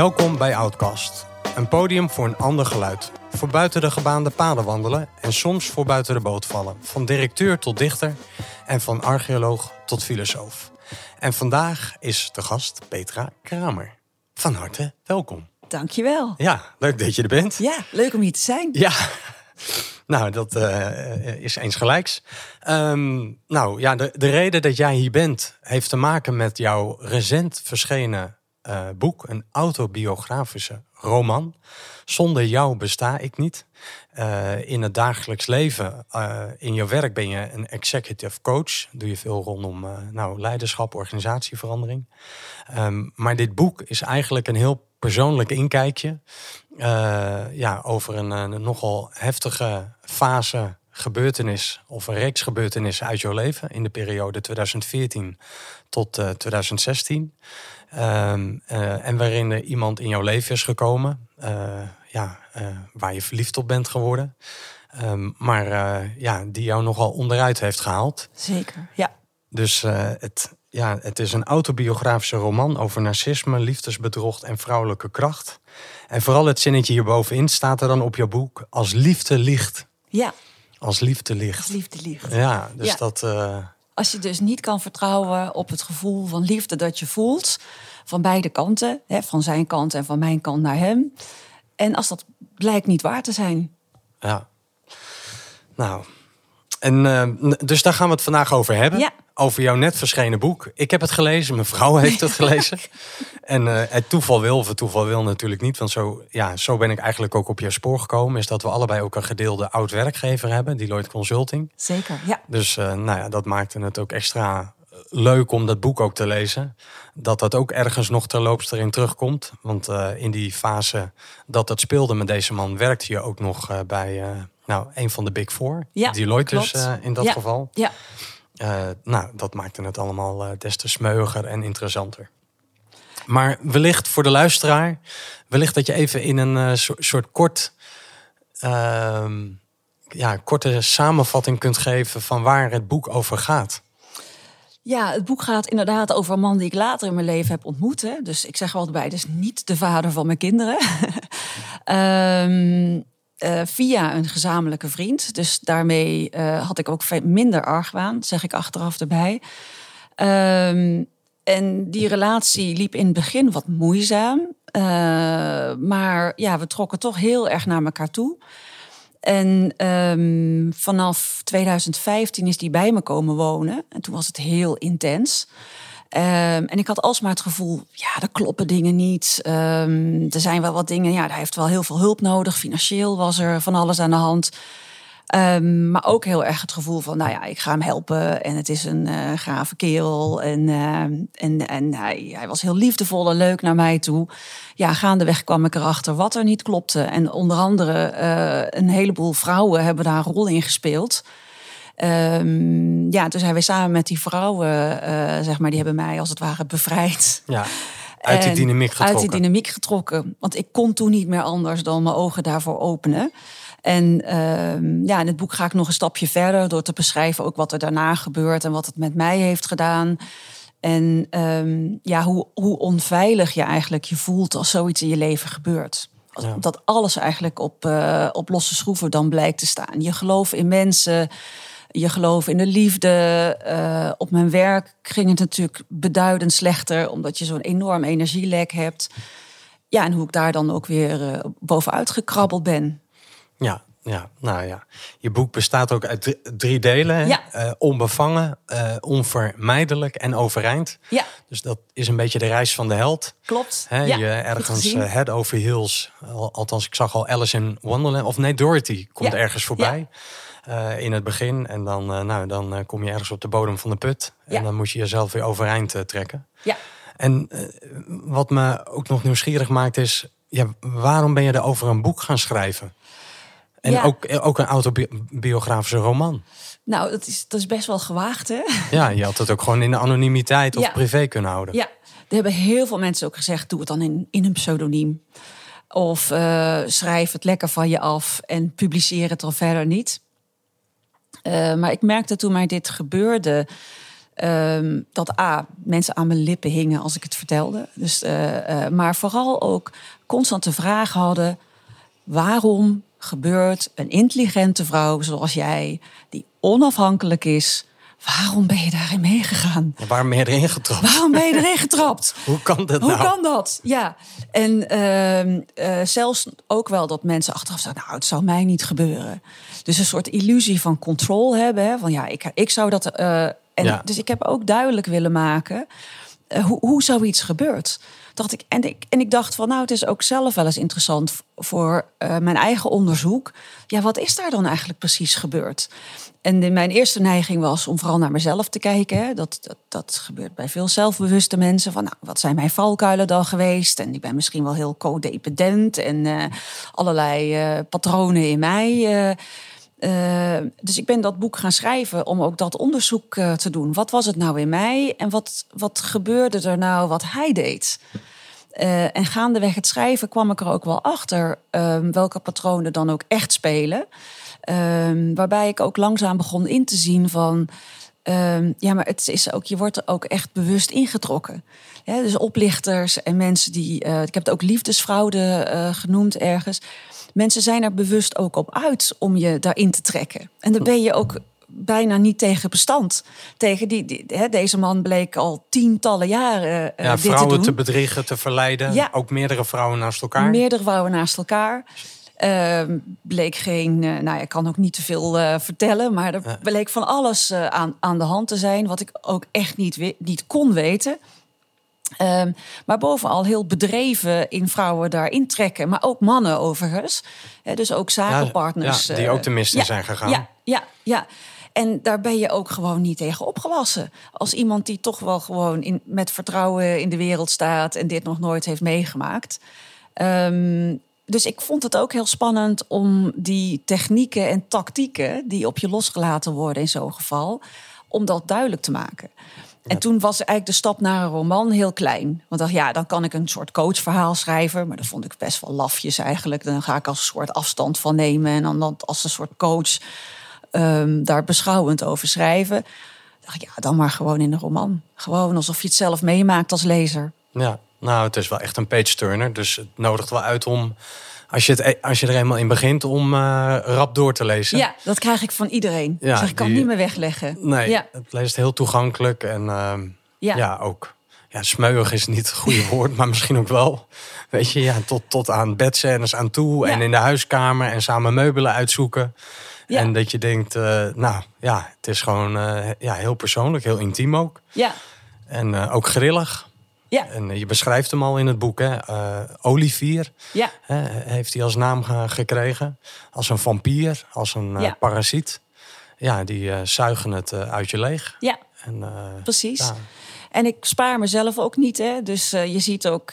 Welkom bij Outcast. Een podium voor een ander geluid. Voor buiten de gebaande paden wandelen en soms voor buiten de boot vallen. Van directeur tot dichter en van archeoloog tot filosoof. En vandaag is de gast Petra Kramer. Van harte welkom. Dankjewel. Ja, leuk dat je er bent. Ja, leuk om hier te zijn. Ja, nou, dat uh, is eens gelijks. Um, nou ja, de, de reden dat jij hier bent heeft te maken met jouw recent verschenen uh, boek, een autobiografische roman. Zonder jou besta ik niet. Uh, in het dagelijks leven, uh, in je werk ben je een executive coach. Doe je veel rondom nou, leiderschap, organisatieverandering. Um, maar dit boek is eigenlijk een heel persoonlijk inkijkje. ja, over een, een nogal heftige fase gebeurtenis of een reeks gebeurtenissen uit jouw leven in de periode 2014 tot uh, 2016. Um, uh, en waarin er iemand in jouw leven is gekomen, uh, ja, uh, waar je verliefd op bent geworden. Um, maar ja, die jou nogal onderuit heeft gehaald. Zeker, ja. Dus het, ja, het is een autobiografische roman over narcisme, liefdesbedrog en vrouwelijke kracht. En vooral het zinnetje hierbovenin staat er dan op jouw boek als liefde licht. Ja. Als liefde licht. Als liefde licht. Ja, dus Ja. dat. Als je dus niet kan vertrouwen op het gevoel van liefde dat je voelt, van beide kanten, hè, van zijn kant en van mijn kant naar hem. En als dat blijkt niet waar te zijn. Ja. Nou. En uh, dus daar gaan we het vandaag over hebben. Ja. Over jouw net verschenen boek. Ik heb het gelezen, mijn vrouw heeft het gelezen. en uh, het toeval wil, of het toeval wil natuurlijk niet. Want zo, ja, zo ben ik eigenlijk ook op je spoor gekomen. Is dat we allebei ook een gedeelde oud werkgever hebben, Deloitte Consulting. Zeker, ja. Dus uh, nou ja, dat maakte het ook extra leuk om dat boek ook te lezen. Dat dat ook ergens nog terloops erin terugkomt. Want uh, in die fase dat het speelde met deze man, werkte je ook nog bij nou, een van de Big Four. Ja, Deloitte dus in dat ja, geval. Ja. Nou, dat maakte het allemaal des te smeuiger en interessanter. Maar wellicht voor de luisteraar, wellicht dat je even in een soort kort, ehm, ja, korte samenvatting kunt geven van waar het boek over gaat. Ja, het boek gaat inderdaad over een man die ik later in mijn leven heb ontmoet. Dus ik zeg altijd bij, is niet de vader van mijn kinderen. um, uh, via een gezamenlijke vriend. Dus daarmee uh, had ik ook minder argwaan, zeg ik achteraf erbij. Um, en die relatie liep in het begin wat moeizaam. Uh, maar ja, we trokken toch heel erg naar elkaar toe. En um, vanaf 2015 is die bij me komen wonen. En toen was het heel intens. Um, en ik had alsmaar het gevoel, ja, er kloppen dingen niet. Um, er zijn wel wat dingen, ja, hij heeft wel heel veel hulp nodig. Financieel was er van alles aan de hand. Um, maar ook heel erg het gevoel van, nou ja, ik ga hem helpen. En het is een uh, gave kerel. En, en, en hij, hij was heel liefdevol en leuk naar mij toe. Ja, gaandeweg kwam ik erachter wat er niet klopte. En onder andere uh, een heleboel vrouwen hebben daar een rol in gespeeld. Um, ja, toen zijn we samen met die vrouwen, uh, zeg maar, die hebben mij als het ware bevrijd. Ja. Uit die dynamiek getrokken. Uit die dynamiek getrokken. Want ik kon toen niet meer anders dan mijn ogen daarvoor openen. En uh, ja, in het boek ga ik nog een stapje verder door te beschrijven ook wat er daarna gebeurt en wat het met mij heeft gedaan. En um, ja, hoe, hoe onveilig je eigenlijk je voelt als zoiets in je leven gebeurt. Ja. Dat alles eigenlijk op, uh, op losse schroeven dan blijkt te staan. Je geloof in mensen, je geloof in de liefde. Uh, op mijn werk ging het natuurlijk beduidend slechter, omdat je zo'n enorm energielek hebt. Ja, en hoe ik daar dan ook weer uh, bovenuit gekrabbeld ben. Ja, ja, nou ja. Je boek bestaat ook uit drie delen. Ja. Uh, onbevangen, uh, onvermijdelijk en overeind. Ja. Dus dat is een beetje de reis van de held. Klopt. He, ja, je ergens uh, head over heels. Althans, ik zag al Alice in Wonderland. Of nee, Dorothy komt ja. ergens voorbij. Ja. In het begin. En dan, nou, dan kom je ergens op de bodem van de put. En ja. dan moet je jezelf weer overeind trekken. Ja. En wat me ook nog nieuwsgierig maakt is... Ja, waarom ben je er over een boek gaan schrijven? En ja. ook, ook een autobiografische roman. Nou, dat is, dat is best wel gewaagd, hè? Ja, je had het ook gewoon in de anonimiteit of ja. privé kunnen houden. Ja, er hebben heel veel mensen ook gezegd... doe het dan in, in een pseudoniem. Of uh, schrijf het lekker van je af en publiceer het dan verder niet. Uh, maar ik merkte toen mij dit gebeurde... ehm, dat A, mensen aan mijn lippen hingen als ik het vertelde. Dus, uh, maar vooral ook constant de vraag hadden: waarom gebeurt een intelligente vrouw zoals jij, die onafhankelijk is, Waarom ben je daarin meegegaan? Waarom ben je erin getrapt? Waarom ben je erin getrapt? Hoe kan dat Hoe nou? kan dat? Ja. En ehm, eh, zelfs ook wel dat mensen achteraf zeggen... nou, het zou mij niet gebeuren. Dus een soort illusie van controle hebben. Hè? Van ja, ik, ik zou dat... Uh, en Ja. Dus ik heb ook duidelijk willen maken... eh, hoe, hoe zoiets gebeurt. Dacht ik, en, ik, en ik dacht van, nou, het is ook zelf wel eens interessant... voor eh, mijn eigen onderzoek. Ja, wat is daar dan eigenlijk precies gebeurd? En mijn eerste neiging was om vooral naar mezelf te kijken. Hè. Dat, dat, dat gebeurt bij veel zelfbewuste mensen. Van, nou, wat zijn mijn valkuilen dan geweest? En ik ben misschien wel heel codependent. En eh, allerlei eh, patronen in mij. Eh. Dus ik ben dat boek gaan schrijven om ook dat onderzoek eh, te doen. Wat was het nou in mij? En wat, wat gebeurde er nou wat hij deed? Eh, en gaandeweg het schrijven kwam ik er ook wel achter ehm, welke patronen dan ook echt spelen. Ehm, waarbij ik ook langzaam begon in te zien van. Ehm, ja, maar het is ook, je wordt er ook echt bewust ingetrokken. Dus oplichters en mensen die. eh, ik heb het ook liefdesfraude eh, genoemd ergens. Mensen zijn er bewust ook op uit om je daarin te trekken. En daar ben je ook bijna niet tegen bestand. Tegen die, die, hè, deze man bleek al tientallen jaren eh, Ja, dit te vrouwen doen. te, bedriegen, te verleiden. Ja. Ook meerdere vrouwen naast elkaar. Meerdere vrouwen naast elkaar. Ehm, bleek geen, eh, nou ja, ik kan ook niet te veel eh, vertellen, maar er bleek van alles eh, aan, aan de hand te zijn, wat ik ook echt niet, niet kon weten. Ehm, maar bovenal heel bedreven in vrouwen daarin trekken, maar ook mannen overigens. Dus ook zakenpartners. ja, die ook de mist in ja, zijn gegaan. Ja, ja, ja. En daar ben je ook gewoon niet tegen opgewassen. Als iemand die toch wel gewoon in, met vertrouwen in de wereld staat en dit nog nooit heeft meegemaakt. Ehm, dus ik vond het ook heel spannend om die technieken en tactieken die op je losgelaten worden in zo'n geval, om dat duidelijk te maken. En toen was eigenlijk de stap naar een roman heel klein. Want ik dacht, ja, dan kan ik een soort coachverhaal schrijven. Maar dat vond ik best wel lafjes eigenlijk. Dan ga ik als een soort afstand van nemen. En dan als een soort coach ehm, daar beschouwend over schrijven. Ik dacht, ja, dan maar gewoon in een roman. Gewoon alsof je het zelf meemaakt als lezer. Ja, nou, het is wel echt een page-turner. Dus het nodigt wel uit om, als je, het, e- als je er eenmaal in begint, om eh, rap door te lezen. Ja, dat krijg ik van iedereen. Ja, ik kan die- niet meer wegleggen. Nee, Ja, het leest heel toegankelijk. En ehm, ja. ja. ook. Ja, smeuig is niet het goede woord, maar misschien ook wel. Weet je, ja, tot, tot aan bedscènes aan toe. En in de huiskamer en samen meubelen uitzoeken. En dat je denkt, eh, nou ja, het is gewoon eh, ja, heel persoonlijk, heel intiem ook. ja, En ook grillig. Ja, En eh, je beschrijft hem al in het boek, hè? Eh, Olivier ja, hè, heeft hij als naam ge- gekregen. Als een vampier, als een eh, Ja. parasiet. Ja, die zuigen het uit je leeg. ja. En, Precies. ja, En ik spaar mezelf ook niet. Hè? Dus je ziet ook,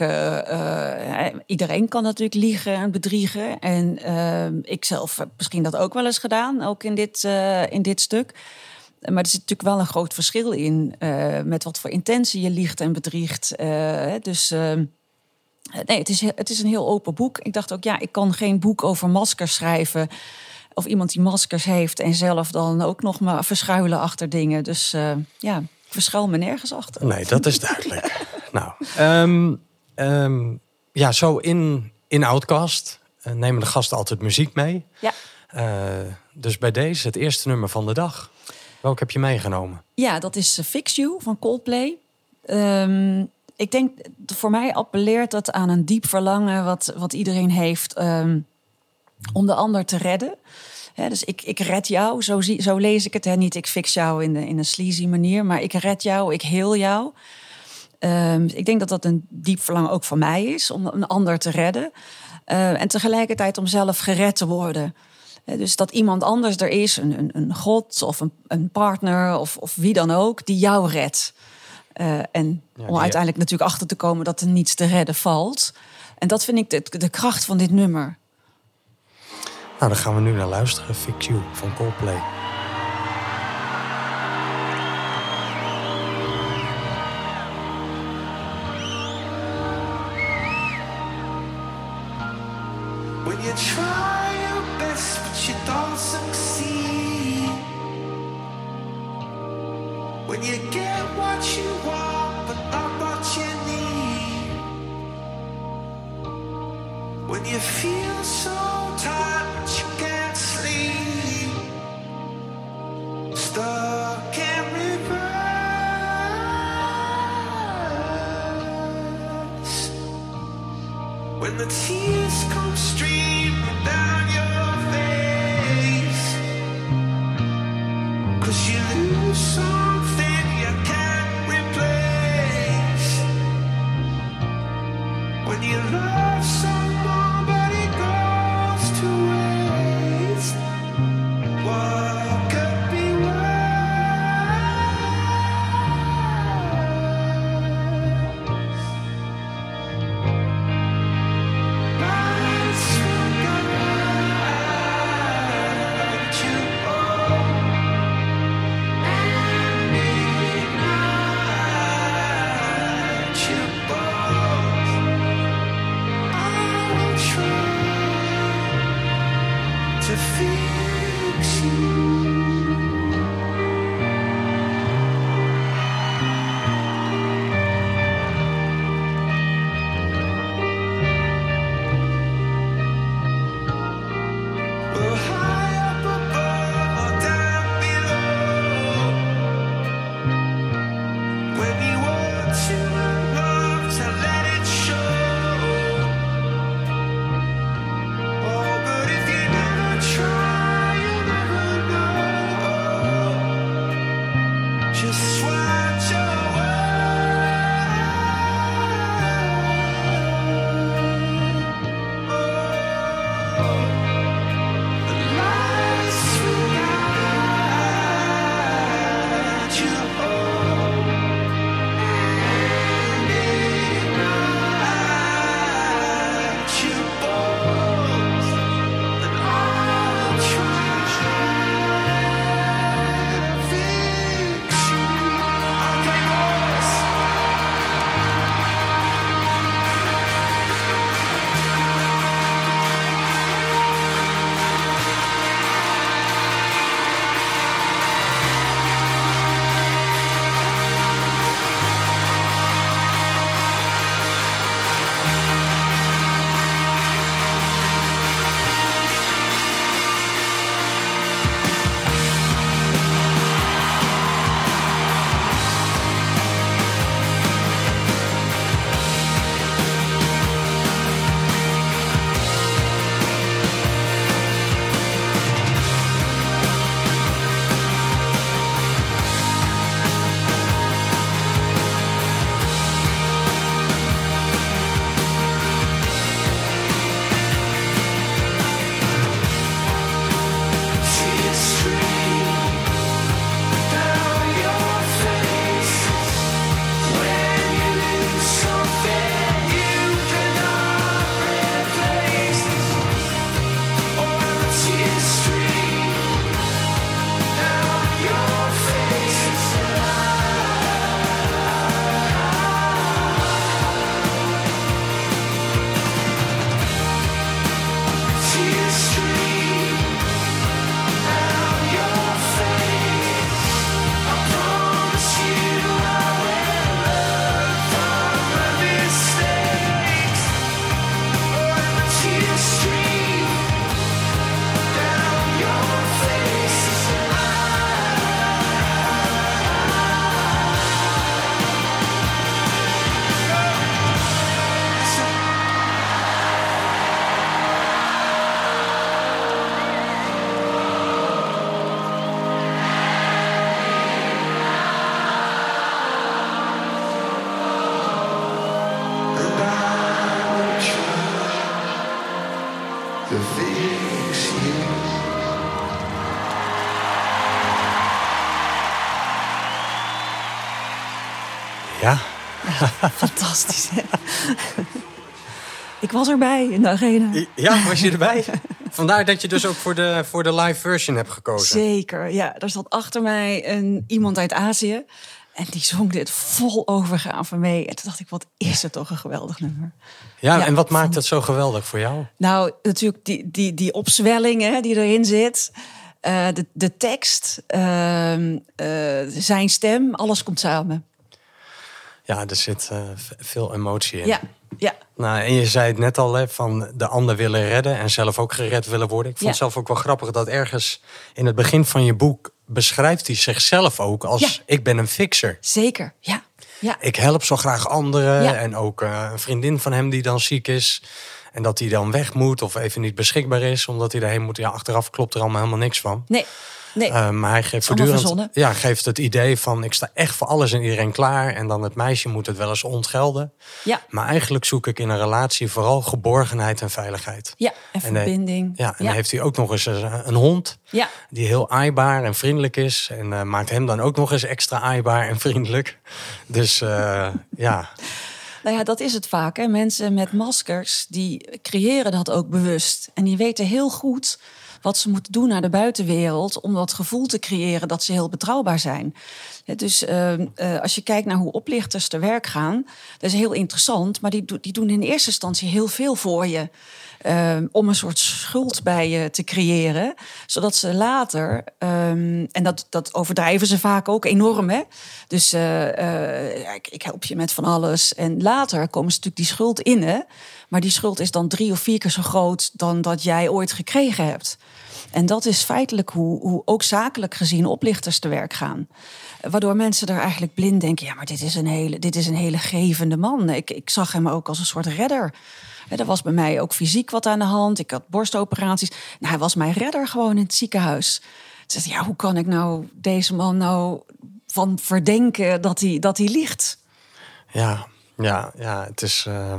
iedereen kan natuurlijk liegen en bedriegen. En eh, ik zelf heb misschien dat ook wel eens gedaan, ook in dit, in dit stuk. Maar er zit natuurlijk wel een groot verschil in eh, met wat voor intentie je liegt en bedriegt. Eh, dus eh, nee, het is, het is een heel open boek. Ik dacht ook, ja, ik kan geen boek over maskers schrijven. Of iemand die maskers heeft en zelf dan ook nog maar verschuilen achter dingen. Dus ja, ik verschuil me nergens achter. Nee, dat is duidelijk. nou, ehm, ehm, ja, zo in, in Outcast nemen de gasten altijd muziek mee. Ja. Dus bij deze het eerste nummer van de dag. Welke heb je meegenomen? Ja, dat is eh, Fix You van Coldplay. Ehm, ik denk, voor mij appelleert dat aan een diep verlangen wat, wat iedereen heeft ehm, om de ander te redden. Dus ik, ik red jou, zo, zie, zo lees ik het. Hè. Niet ik fix jou in, de, in een sleazy manier, maar ik red jou, ik heel jou. Ehm, ik denk dat dat een diep verlangen ook van mij is om een ander te redden. Eh, en tegelijkertijd om zelf gered te worden. Dus dat iemand anders er is, een, een, een god of een, een partner of, of wie dan ook, die jou redt. Eh, en Ja, om uiteindelijk natuurlijk achter te komen dat er niets te redden valt. En dat vind ik de, de kracht van dit nummer. Nou, dan gaan we nu naar luisteren. Fix You van Coldplay. When the tears come streaming Fantastisch. hè? Ik was erbij in de arena. ja was je erbij? Vandaar dat je dus ook voor de, voor de live version hebt gekozen. Zeker, ja. Er zat achter mij een, iemand uit Azië. En die zong dit vol overgave mee. En toen dacht ik, wat is het toch een geweldig nummer. Ja, Ja, en wat maakt het zo geweldig voor jou? Nou, natuurlijk die, die, die opzwelling hè, die erin zit. eh, de, de tekst, ehm, eh, zijn stem, alles komt samen. Ja, er zit eh, veel emotie in. Ja, ja. Nou, en je zei het net al, hè, van de ander willen redden en zelf ook gered willen worden. Ik vond Ja. het zelf ook wel grappig dat ergens in het begin van je boek beschrijft hij zichzelf ook als Ja. ik ben een fixer. zeker. Ja, ja. Ik help zo graag anderen Ja. en ook eh, een vriendin van hem die dan ziek is. En dat hij dan weg moet of even niet beschikbaar is omdat hij erheen moet. Ja, achteraf klopt er allemaal helemaal niks van. Nee, nee. Eh, maar hij geeft voortdurend ja, geeft het idee van ik sta echt voor alles en iedereen klaar. En dan het meisje moet het wel eens ontgelden. ja, Maar eigenlijk zoek ik in een relatie vooral geborgenheid en veiligheid. ja. En En, verbinding. Ja, en ja. dan heeft hij ook nog eens een, een hond ja. die heel aaibaar en vriendelijk is. En eh, maakt hem dan ook nog eens extra aaibaar en vriendelijk. Dus eh, ja, Nou ja, dat is het vaak. Hè. Mensen met maskers, die creëren dat ook bewust. En die weten heel goed wat ze moeten doen naar de buitenwereld... om dat gevoel te creëren dat ze heel betrouwbaar zijn. Dus ehm, eh, als je kijkt naar hoe oplichters te werk gaan... dat is heel interessant, maar die, die doen in eerste instantie heel veel voor je... ehm, om een soort schuld bij je te creëren. Zodat ze later, ehm, en dat, dat overdrijven ze vaak ook enorm, hè? Dus eh, eh, ik, ik help je met van alles. En later komen ze natuurlijk die schuld in, hè? Maar die schuld is dan drie of vier keer zo groot dan dat jij ooit gekregen hebt. En dat is feitelijk hoe, hoe ook zakelijk gezien oplichters te werk gaan. Waardoor mensen er eigenlijk blind denken: ja, maar dit is een hele, dit is een hele gevende man. Ik, ik zag hem ook als een soort redder. Er was bij mij ook fysiek wat aan de hand. Ik had borstoperaties. Nou, hij was mijn redder gewoon in het ziekenhuis. Dus ja, hoe kan ik nou deze man nou van verdenken dat hij, dat hij liegt? ja, ja, ja, het is, eh,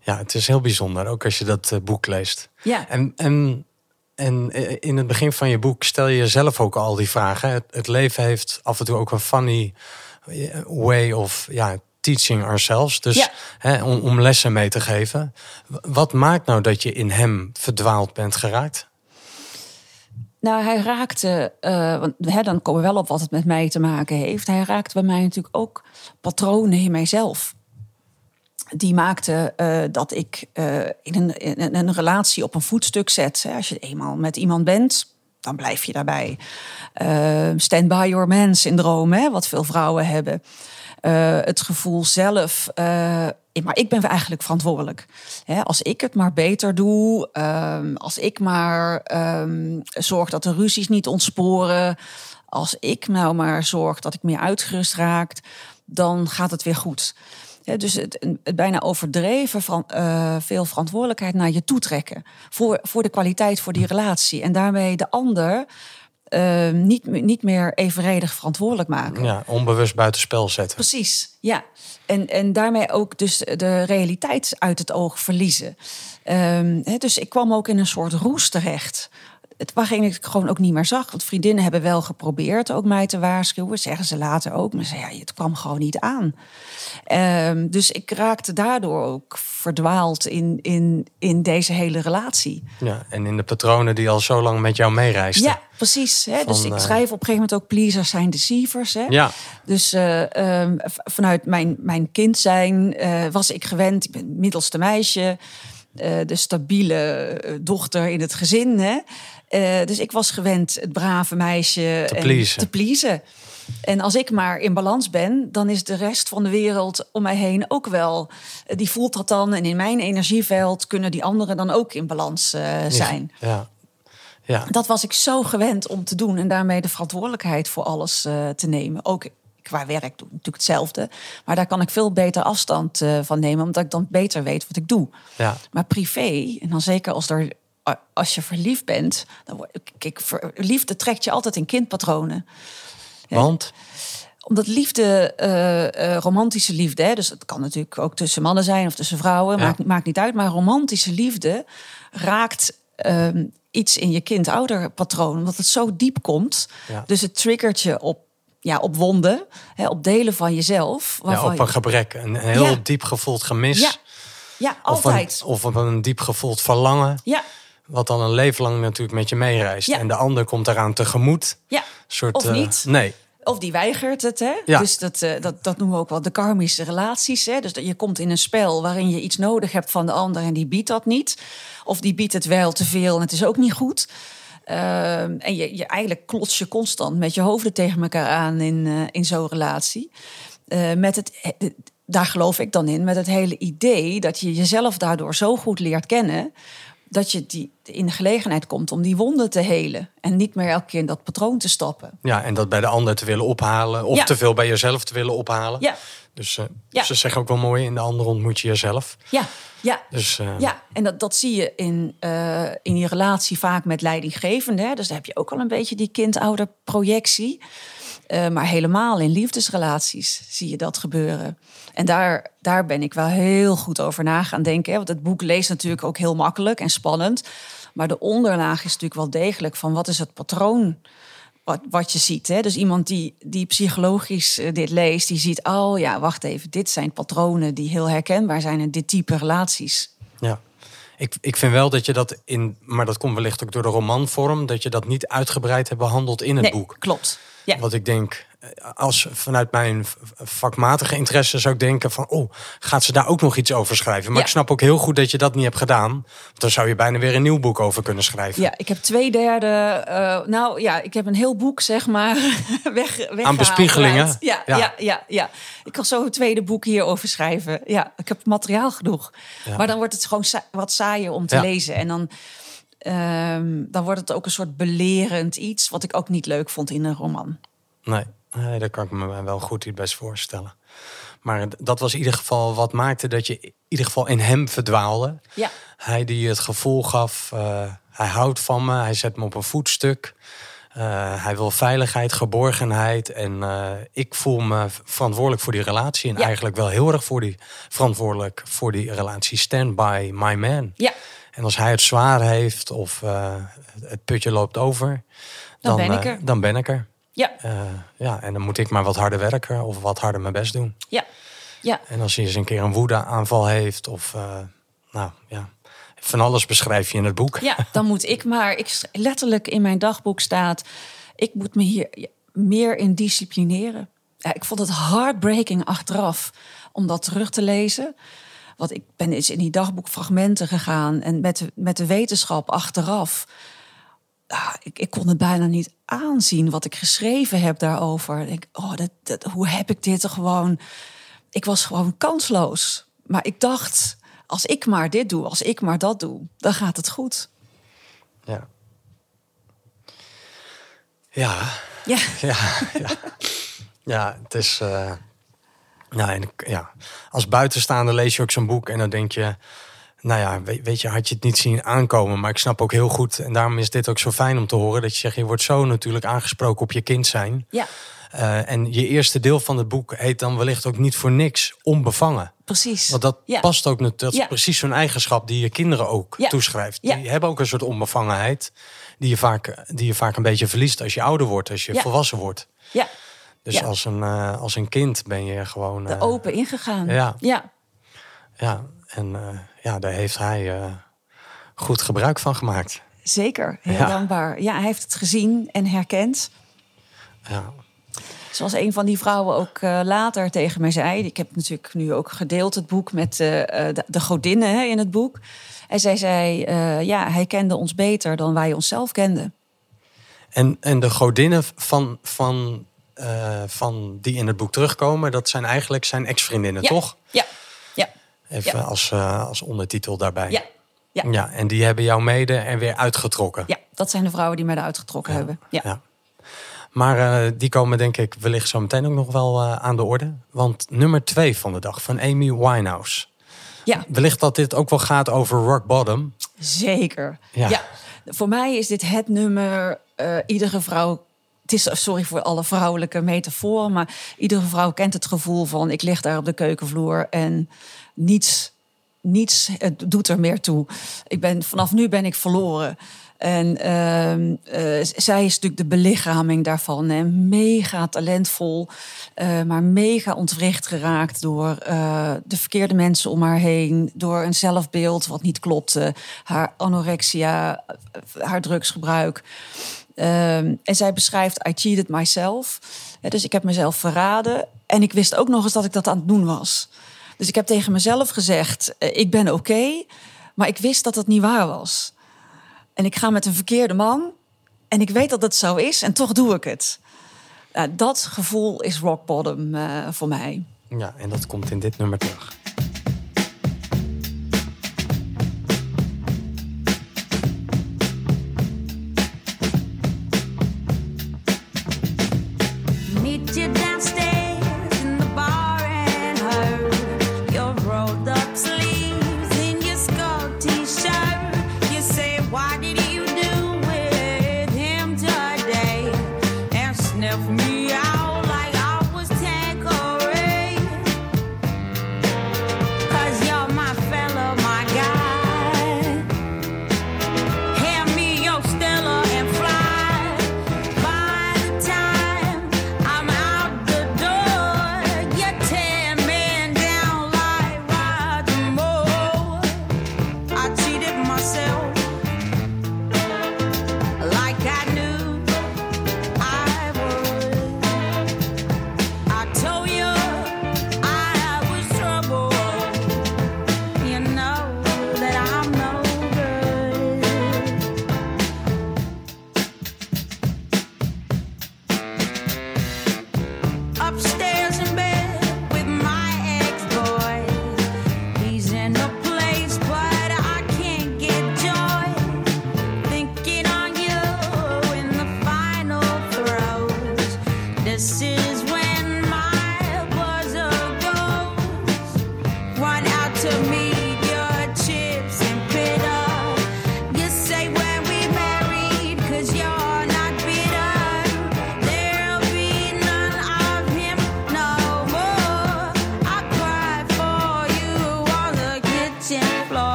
ja, het is heel bijzonder. Ook als je dat eh, boek leest. Ja. En, en, en eh, in het begin van je boek stel je jezelf ook al die vragen. Het, het leven heeft af en toe ook een funny way of ja, teaching ourselves. Dus Ja. hè, om, om lessen mee te geven. Wat maakt nou dat je in hem verdwaald bent geraakt? Nou, hij raakte, eh, want hè, dan komen we wel op wat het met mij te maken heeft. Hij raakte bij mij natuurlijk ook patronen in mijzelf. Die maakten eh, dat ik eh, in, een, in een- relatie op een voetstuk zet. Hè. Als je eenmaal met iemand bent, dan blijf je daarbij. Stand by your man syndroom, hè, wat veel vrouwen hebben. Eh, het gevoel zelf, eh, maar ik ben eigenlijk verantwoordelijk. Als ik het maar beter doe, ehm, als ik maar ehm, zorg dat de ruzies niet ontsporen, als ik nou maar zorg dat ik meer uitgerust raak, dan gaat het weer goed. Dus het, het bijna overdreven van eh, veel verantwoordelijkheid naar je toe trekken. Voor, voor de kwaliteit, voor die relatie. En daarmee de ander eh, niet, niet meer evenredig verantwoordelijk maken. Ja, onbewust buitenspel zetten. Precies, ja. En, en daarmee ook dus de realiteit uit het oog verliezen. Ehm, hè, dus ik kwam ook in een soort roes terecht. Het, waarin ik gewoon ook niet meer zag. Want vriendinnen hebben wel geprobeerd ook mij te waarschuwen. Zeggen ze later ook. Maar ze ja, het kwam gewoon niet aan. Ehm, dus ik raakte daardoor ook verdwaald in, in, in deze hele relatie. Ja, en in de patronen die al zo lang met jou meereisden. Ja, precies. Hè? dus ik eh, schrijf op een gegeven moment ook pleasers zijn deceivers. Hè? Ja. Dus eh, ehm, vanuit mijn, mijn kind zijn eh, was ik gewend, ik ben middelste meisje, de stabiele dochter in het gezin. Hè? Dus ik was gewend het brave meisje Te en pleasen. te pleasen. En als ik maar in balans ben, dan is de rest van de wereld om mij heen ook wel. Die voelt dat dan. En in mijn energieveld kunnen die anderen dan ook in balans eh, zijn. Ja. Ja. Dat was ik zo gewend om te doen en daarmee de verantwoordelijkheid voor alles eh, te nemen. Ook qua werk doe ik natuurlijk hetzelfde. Maar daar kan ik veel beter afstand eh, van nemen, omdat ik dan beter weet wat ik doe. Ja. Maar privé, en dan zeker als, er, als je verliefd bent, dan kijk, liefde trekt je altijd in kindpatronen. Want? Omdat liefde, eh, eh, romantische liefde, hè, dus het kan natuurlijk ook tussen mannen zijn of tussen vrouwen, Ja. maakt, maakt niet uit. Maar romantische liefde raakt ehm, iets in je kind-ouder-patroon, omdat het zo diep komt. Ja. Dus het triggert je op, ja, op wonden, hè, op delen van jezelf. Ja, op je- een gebrek. Een heel Ja. diep gevoeld gemis. Ja, ja Of altijd. een, of een diep gevoeld verlangen. Ja, Wat dan een leven lang natuurlijk met je meereist. Ja. En de ander komt eraan tegemoet. ja. Soort, Of eh, niet. nee. Of die weigert het, hè? Ja. Dus dat, eh, dat, dat noemen we ook wel de karmische relaties. Hè? Dus dat je komt in een spel waarin je iets nodig hebt van de ander en die biedt dat niet. Of die biedt het wel te veel en het is ook niet goed. Ehm, en je, je eigenlijk klots je constant met je hoofden tegen elkaar aan in, eh, in zo'n relatie. Met het, daar geloof ik dan in, met het hele idee dat je jezelf daardoor zo goed leert kennen. Dat je die, in de gelegenheid komt om die wonden te helen. En niet meer elke keer in dat patroon te stappen. Ja, en dat bij de ander te willen ophalen. Of Ja. te veel bij jezelf te willen ophalen. Ja, Dus eh, Ja. ze zeggen ook wel mooi, in de ander ontmoet je jezelf. ja, ja. Dus eh, Ja, en dat, dat zie je in, eh, in die relatie vaak met leidinggevenden. Hè? Dus daar heb je ook al een beetje die kind-ouder-projectie. Eh, maar helemaal in liefdesrelaties zie je dat gebeuren. En daar, daar ben ik wel heel goed over na gaan denken. Hè? Want het boek leest natuurlijk ook heel makkelijk en spannend. Maar de onderlaag is natuurlijk wel degelijk van wat is het patroon wat, wat je ziet. Hè? Dus iemand die, die psychologisch eh, dit leest, die ziet... oh ja, wacht even, dit zijn patronen die heel herkenbaar zijn... in dit type relaties. ja. Ik, ik vind wel dat je dat in, maar dat komt wellicht ook door de romanvorm, dat je dat niet uitgebreid hebt behandeld in het nee, boek. klopt. Ja. Wat ik denk, eh, als vanuit mijn vakmatige interesse zou ik denken van, oh, gaat ze daar ook nog iets over schrijven? Maar Ja. ik snap ook heel goed dat je dat niet hebt gedaan. Want dan zou je bijna weer een nieuw boek over kunnen schrijven. Ja, ik heb twee derde. eh, nou ja, ik heb een heel boek, zeg maar, weg, weggehaald bespiegelingen? Ja, Ja. ja. Ja, ja, Ik kan zo een tweede boek hierover schrijven. Ja, ik heb materiaal genoeg. Ja. Maar dan wordt het gewoon sa- wat saaier om te lezen. En dan, ehm, dan wordt het ook een soort belerend iets, wat ik ook niet leuk vond in een roman. Nee, nee, daar kan ik me wel goed iets best voorstellen. Maar dat was in ieder geval wat maakte dat je in ieder geval in hem verdwaalde. Ja, Hij die het gevoel gaf, eh, hij houdt van me, hij zet me op een voetstuk. Eh, hij wil veiligheid, geborgenheid. En eh, ik voel me verantwoordelijk voor die relatie. En Ja. eigenlijk wel heel erg voor die, verantwoordelijk voor die relatie. Stand by my man. ja. En als hij het zwaar heeft of eh, het putje loopt over, Dan dan, ben ik eh, er. dan ben ik er. Ja, Eh, ja, en dan moet ik maar wat harder werken of wat harder mijn best doen. ja, ja. En als hij eens een keer een woedeaanval heeft of nou ja, van alles beschrijf je in het boek. Ja, dan moet ik maar. Ik, letterlijk in mijn dagboek staat. Ik moet me hier meer in disciplineren. Ja, ik vond het heartbreaking achteraf om dat terug te lezen. Want ik ben eens in die dagboekfragmenten gegaan en met de, met de wetenschap achteraf. ah, ik, ik kon het bijna niet aanzien wat ik geschreven heb daarover. Ik, oh, dat, dat, hoe heb ik dit er gewoon. Ik was gewoon kansloos. Maar ik dacht, als ik maar dit doe, als ik maar dat doe, dan gaat het goed. Ja. Ja, Ja, ja, ja. ja het is. eh, nou, en, ja. Als buitenstaander lees je ook zo'n boek en dan denk je. Nou ja, weet, weet je, had je het niet zien aankomen. Maar ik snap ook heel goed. En daarom is dit ook zo fijn om te horen. Dat je zegt, je wordt zo natuurlijk aangesproken op je kind zijn. ja Eh, en je eerste deel van het boek heet dan wellicht ook niet voor niks onbevangen. precies. Want dat ja. past ook, net- dat is Ja. precies zo'n eigenschap die je kinderen ook Ja. toeschrijft. Ja. Die hebben ook een soort onbevangenheid die je, vaak, die je vaak een beetje verliest als je ouder wordt, als je volwassen wordt. Ja, Dus Ja. als, een, eh, als een kind ben je gewoon. er eh, open ingegaan. ja. ja. Ja, en eh, ja, daar heeft hij goed gebruik van gemaakt. Zeker, heel Ja. dankbaar. Ja, hij heeft het gezien en herkend. Ja, Zoals een van die vrouwen ook later tegen mij zei. Ik heb natuurlijk nu ook gedeeld het boek met de, de godinnen hè, in het boek. En zij zei, ja, hij kende ons beter dan wij onszelf kenden. En, en de godinnen van, van, eh, van die in het boek terugkomen, dat zijn eigenlijk zijn ex-vriendinnen, Ja. toch? Ja, ja, Even Ja. als, eh, als ondertitel daarbij. ja, ja. Ja, en die hebben jou mede en weer uitgetrokken. Ja, dat zijn de vrouwen die mij eruit getrokken hebben. Ja. Ja. Maar eh, die komen denk ik wellicht zo meteen ook nog wel aan de orde. Want nummer twee van de dag van Amy Winehouse. ja, Wellicht dat dit ook wel gaat over rock bottom. zeker. Ja. Ja. Voor mij is dit het nummer. iedere vrouw. Het is, sorry voor alle vrouwelijke metaforen, maar iedere vrouw kent het gevoel van: ik lig daar op de keukenvloer en niets, niets het doet er meer toe. Ik ben, vanaf nu ben ik verloren. En ehm, eh, zij is natuurlijk de belichaming daarvan. En mega talentvol, eh, maar mega ontwricht geraakt door eh, de verkeerde mensen om haar heen. Door een zelfbeeld wat niet klopte. Haar anorexia, haar drugsgebruik. Ehm, en zij beschrijft, I cheated myself. Dus ik heb mezelf verraden. En ik wist ook nog eens dat ik dat aan het doen was. Dus ik heb tegen mezelf gezegd, eh, ik ben oké. maar ik wist dat het niet waar was. En ik ga met een verkeerde man. En ik weet dat het zo is en toch doe ik het. Nou, dat gevoel is rock bottom eh, voor mij. Ja, en dat komt in dit nummer terug.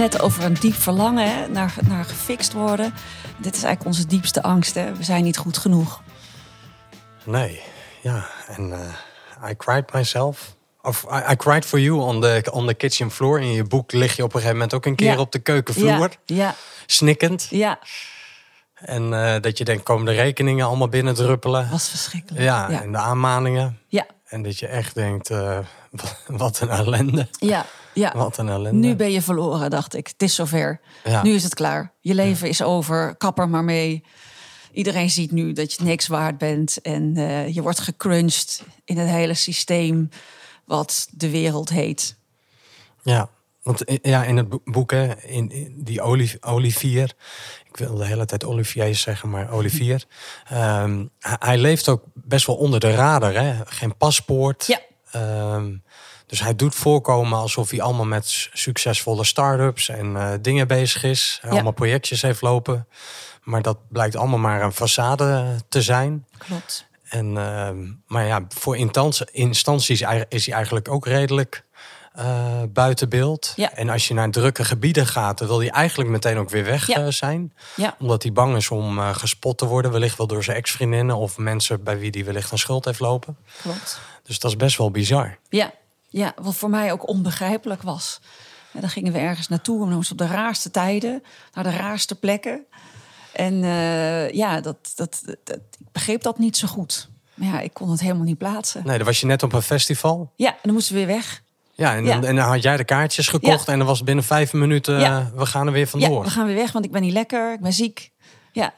Het net over een diep verlangen hè, naar, naar gefixt worden. Dit is eigenlijk onze diepste angst. Hè. We zijn niet goed genoeg. nee. Ja, en eh, I cried myself. Of I, I cried for you on the, on the kitchen floor. In je boek lig je op een gegeven moment ook een keer Ja. op de keukenvloer. Ja, ja, Snikkend. ja, En eh, dat je denkt, komen de rekeningen allemaal binnen druppelen. was verschrikkelijk. Ja, ja, en de aanmaningen. ja, En dat je echt denkt, eh, wat een ellende. ja. Ja. Wat een ellende. Nu ben je verloren, dacht ik. Het is zover. Ja. Nu is het klaar. Je leven is over. Kap er maar mee. Iedereen ziet nu dat je niks waard bent. En eh, je wordt gecrunched in het hele systeem wat de wereld heet. Ja, want i- ja, in het bo- boek, hè, in, in die Oli- Olivier, ik wil de hele tijd Olivier zeggen, maar Olivier. ehm, hij, hij leeft ook best wel onder de radar, hè? geen paspoort. Ja. Ehm, Dus hij doet voorkomen alsof hij allemaal met succesvolle start-ups en eh, dingen bezig is. Allemaal projectjes heeft lopen. Maar dat blijkt allemaal maar een façade te zijn. Klopt. En, ehm, maar ja, voor instanties is hij eigenlijk ook redelijk eh, buiten beeld. Ja. En als je naar drukke gebieden gaat, dan wil hij eigenlijk meteen ook weer weg Ja. eh, zijn. Ja, Omdat hij bang is om gespot te worden. Wellicht wel door zijn ex-vriendinnen of mensen bij wie hij wellicht een schuld heeft lopen. klopt. Dus dat is best wel bizar. Ja, ja, wat voor mij ook onbegrijpelijk was. En dan gingen we ergens naartoe, en dan op de raarste tijden, naar de raarste plekken. En eh, ja, dat, dat, dat, ik begreep dat niet zo goed. Maar ja, ik kon het helemaal niet plaatsen. Nee, dan was je net op een festival. Ja, en dan moesten we weer weg. Ja, en, Ja. Dan, en dan had jij de kaartjes gekocht. Ja. En dan was binnen vijf minuten, Ja. eh, we gaan er weer Ja, vandoor. we gaan weer weg, want ik ben niet lekker, ik ben ziek. Ja,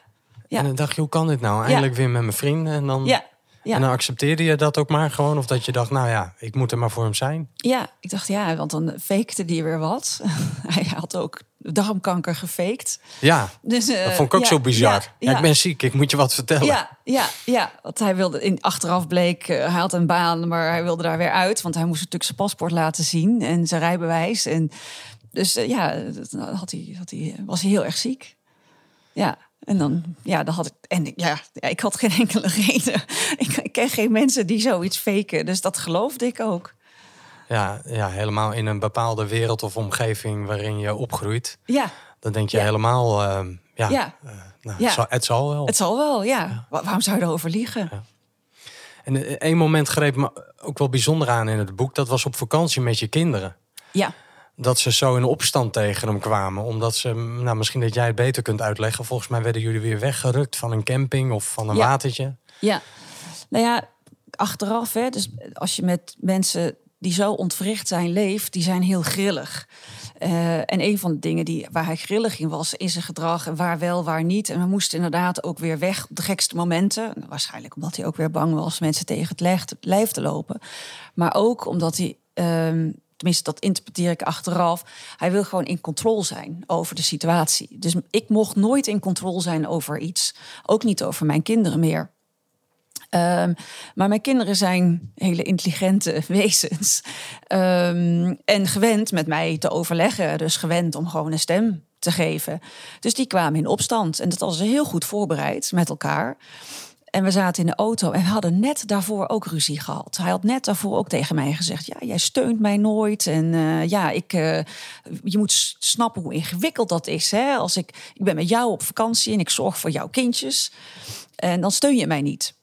ja. En dan dacht je, hoe kan dit nou? Eindelijk weer met mijn vrienden. En dan, ja, ja. en dan accepteerde je dat ook maar gewoon. Of dat je dacht, nou ja, ik moet er maar voor hem zijn. Ja, ik dacht ja, want dan fakte die weer wat. Hij had ook darmkanker gefaked. Ja, Dus, eh, dat vond ik ook ja, zo bizar. Ja, Ja, ik ben ziek, ik moet je wat vertellen. Ja, ja, ja. Want hij wilde in achteraf bleek, eh, hij had een baan, maar hij wilde daar weer uit, want hij moest natuurlijk zijn paspoort laten zien en zijn rijbewijs. En dus eh, ja, dat had hij, had hij, was hij heel erg ziek. Ja. En dan, ja, dan had ik, en ja, ik had geen enkele reden. Ik, ik ken geen mensen die zoiets faken, dus dat geloofde ik ook. Ja, ja, helemaal in een bepaalde wereld of omgeving waarin je opgroeit. Ja, Dan denk je Ja. helemaal, eh, ja, Ja. eh, nou, Ja. Het, zal, het zal wel. het zal wel, ja. Wa- Waarom zou je erover liegen? En eh, één moment greep me ook wel bijzonder aan in het boek. Dat was op vakantie met je kinderen. Ja. Dat ze zo in opstand tegen hem kwamen. Omdat ze, nou misschien dat jij het beter kunt uitleggen. Volgens mij werden jullie weer weggerukt van een camping of van een Ja. watertje. Ja, nou ja, achteraf, hè, dus als je met mensen die zo ontwricht zijn leeft, die zijn heel grillig. Eh, en een van de dingen die, waar hij grillig in was, is zijn gedrag. En waar wel, waar niet. En we moesten inderdaad ook weer weg op de gekste momenten. Waarschijnlijk omdat hij ook weer bang was mensen tegen het lijf te, lijf te lopen. Maar ook omdat hij, ehm, tenminste dat interpreteer ik achteraf, hij wil gewoon in controle zijn over de situatie. Dus ik mocht nooit in controle zijn over iets. Ook niet over mijn kinderen meer. Ehm, maar mijn kinderen zijn hele intelligente wezens. Ehm, en gewend met mij te overleggen. Dus gewend om gewoon een stem te geven. Dus die kwamen in opstand. En dat was heel goed voorbereid met elkaar. En we zaten in de auto en we hadden net daarvoor ook ruzie gehad. Hij had net daarvoor ook tegen mij gezegd: Ja, jij steunt mij nooit. En eh, ja, ik, eh, je moet snappen hoe ingewikkeld dat is. Hè? Als ik, ik ben met jou op vakantie en ik zorg voor jouw kindjes. En dan steun je mij niet.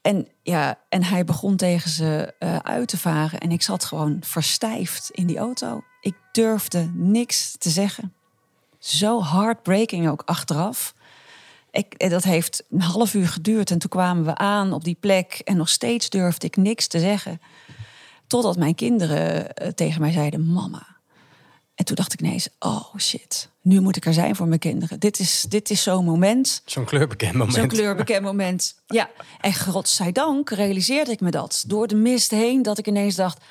En, ja, en hij begon tegen ze eh, uit te varen. En ik zat gewoon verstijfd in die auto. Ik durfde niks te zeggen. Zo heartbreaking ook achteraf. Ik, eh, dat heeft een half uur geduurd. En toen kwamen we aan op die plek. En nog steeds durfde ik niks te zeggen. Totdat mijn kinderen eh, tegen mij zeiden: Mama. En toen dacht ik ineens: Oh shit, nu moet ik er zijn voor mijn kinderen. Dit is, dit is zo'n moment. Zo'n kleurbekend moment. Zo'n kleurbekend moment. Ja, en godzijdank realiseerde ik me dat door de mist heen, dat ik ineens dacht: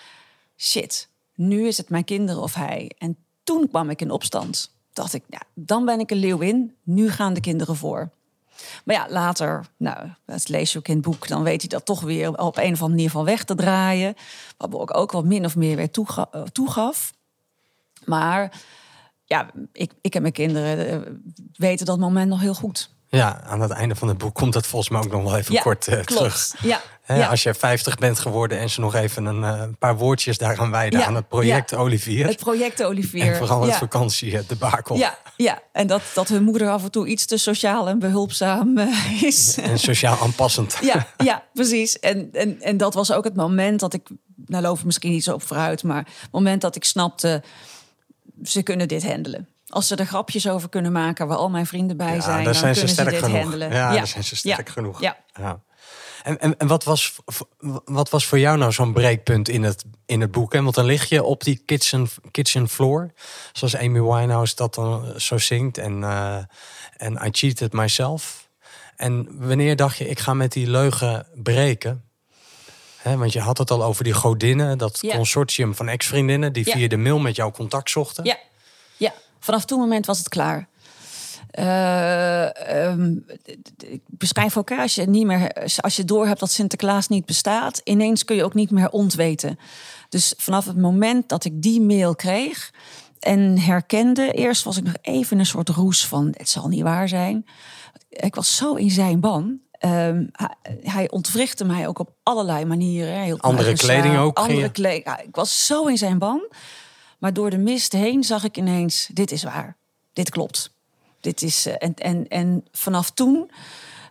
shit, nu is het mijn kinderen of hij. En toen kwam ik in opstand. Dacht ik, ja, dan ben ik een leeuwin. Nu gaan de kinderen voor. Maar ja, later, nou, dat lees je ook in het boek, dan weet hij dat toch weer op een of andere manier van weg te draaien. Wat ik ook wat min of meer weer toega- eh, toegaf. Maar ja, ik, ik en mijn kinderen eh, weten dat moment nog heel goed. Ja, aan het einde van het boek komt dat volgens mij ook nog wel even Ja, kort klopt. terug. Ja, Hè, ja. Als je 50 bent geworden en ze nog even een eh, paar woordjes daaraan wijden Ja, aan het project ja. Olivier. Het project Olivier. en vooral het ja. vakantie eh. Ja, ja, en dat, dat hun moeder af en toe iets te sociaal en behulpzaam eh, is. En sociaal aanpassend. ja, ja, precies. En, en, en dat was ook het moment dat ik, nou loop ik misschien niet zo op vooruit, maar het moment dat ik snapte, ze kunnen dit handelen. Als ze er grapjes over kunnen maken waar al mijn vrienden bij Ja, zijn, dan zijn ze kunnen sterk ze dit genoeg. handelen. Ja, daar zijn ze sterk ja, genoeg. Ja. En, en, en wat, was, wat was voor jou nou zo'n breekpunt in het, in het boek? Hè? Want dan lig je op die kitchen, kitchen floor, zoals Amy Winehouse dat dan zo zingt. En, eh, en I cheated myself. En wanneer dacht je, ik ga met die leugen breken? Hè, want je had het al over die godinnen, dat Ja. consortium van ex-vriendinnen... die Ja. via de mail met jou contact zochten. Ja, ja, vanaf toen moment was het klaar. Eh, ehm, ik beschrijf ook, hè, als je niet meer, als je doorhebt dat Sinterklaas niet bestaat, ineens kun je ook niet meer ontweten. Dus vanaf het moment dat ik die mail kreeg en herkende, eerst was ik nog even een soort roes van het zal niet waar zijn. Ik was zo in zijn ban. Ehm, hij, hij ontwrichtte mij ook op allerlei manieren. Hij Andere kleding ook, Andere kleding. Ja, ik was zo in zijn ban. Maar door de mist heen zag ik ineens: dit is waar. Dit klopt. Dit is, eh, en, en, en vanaf toen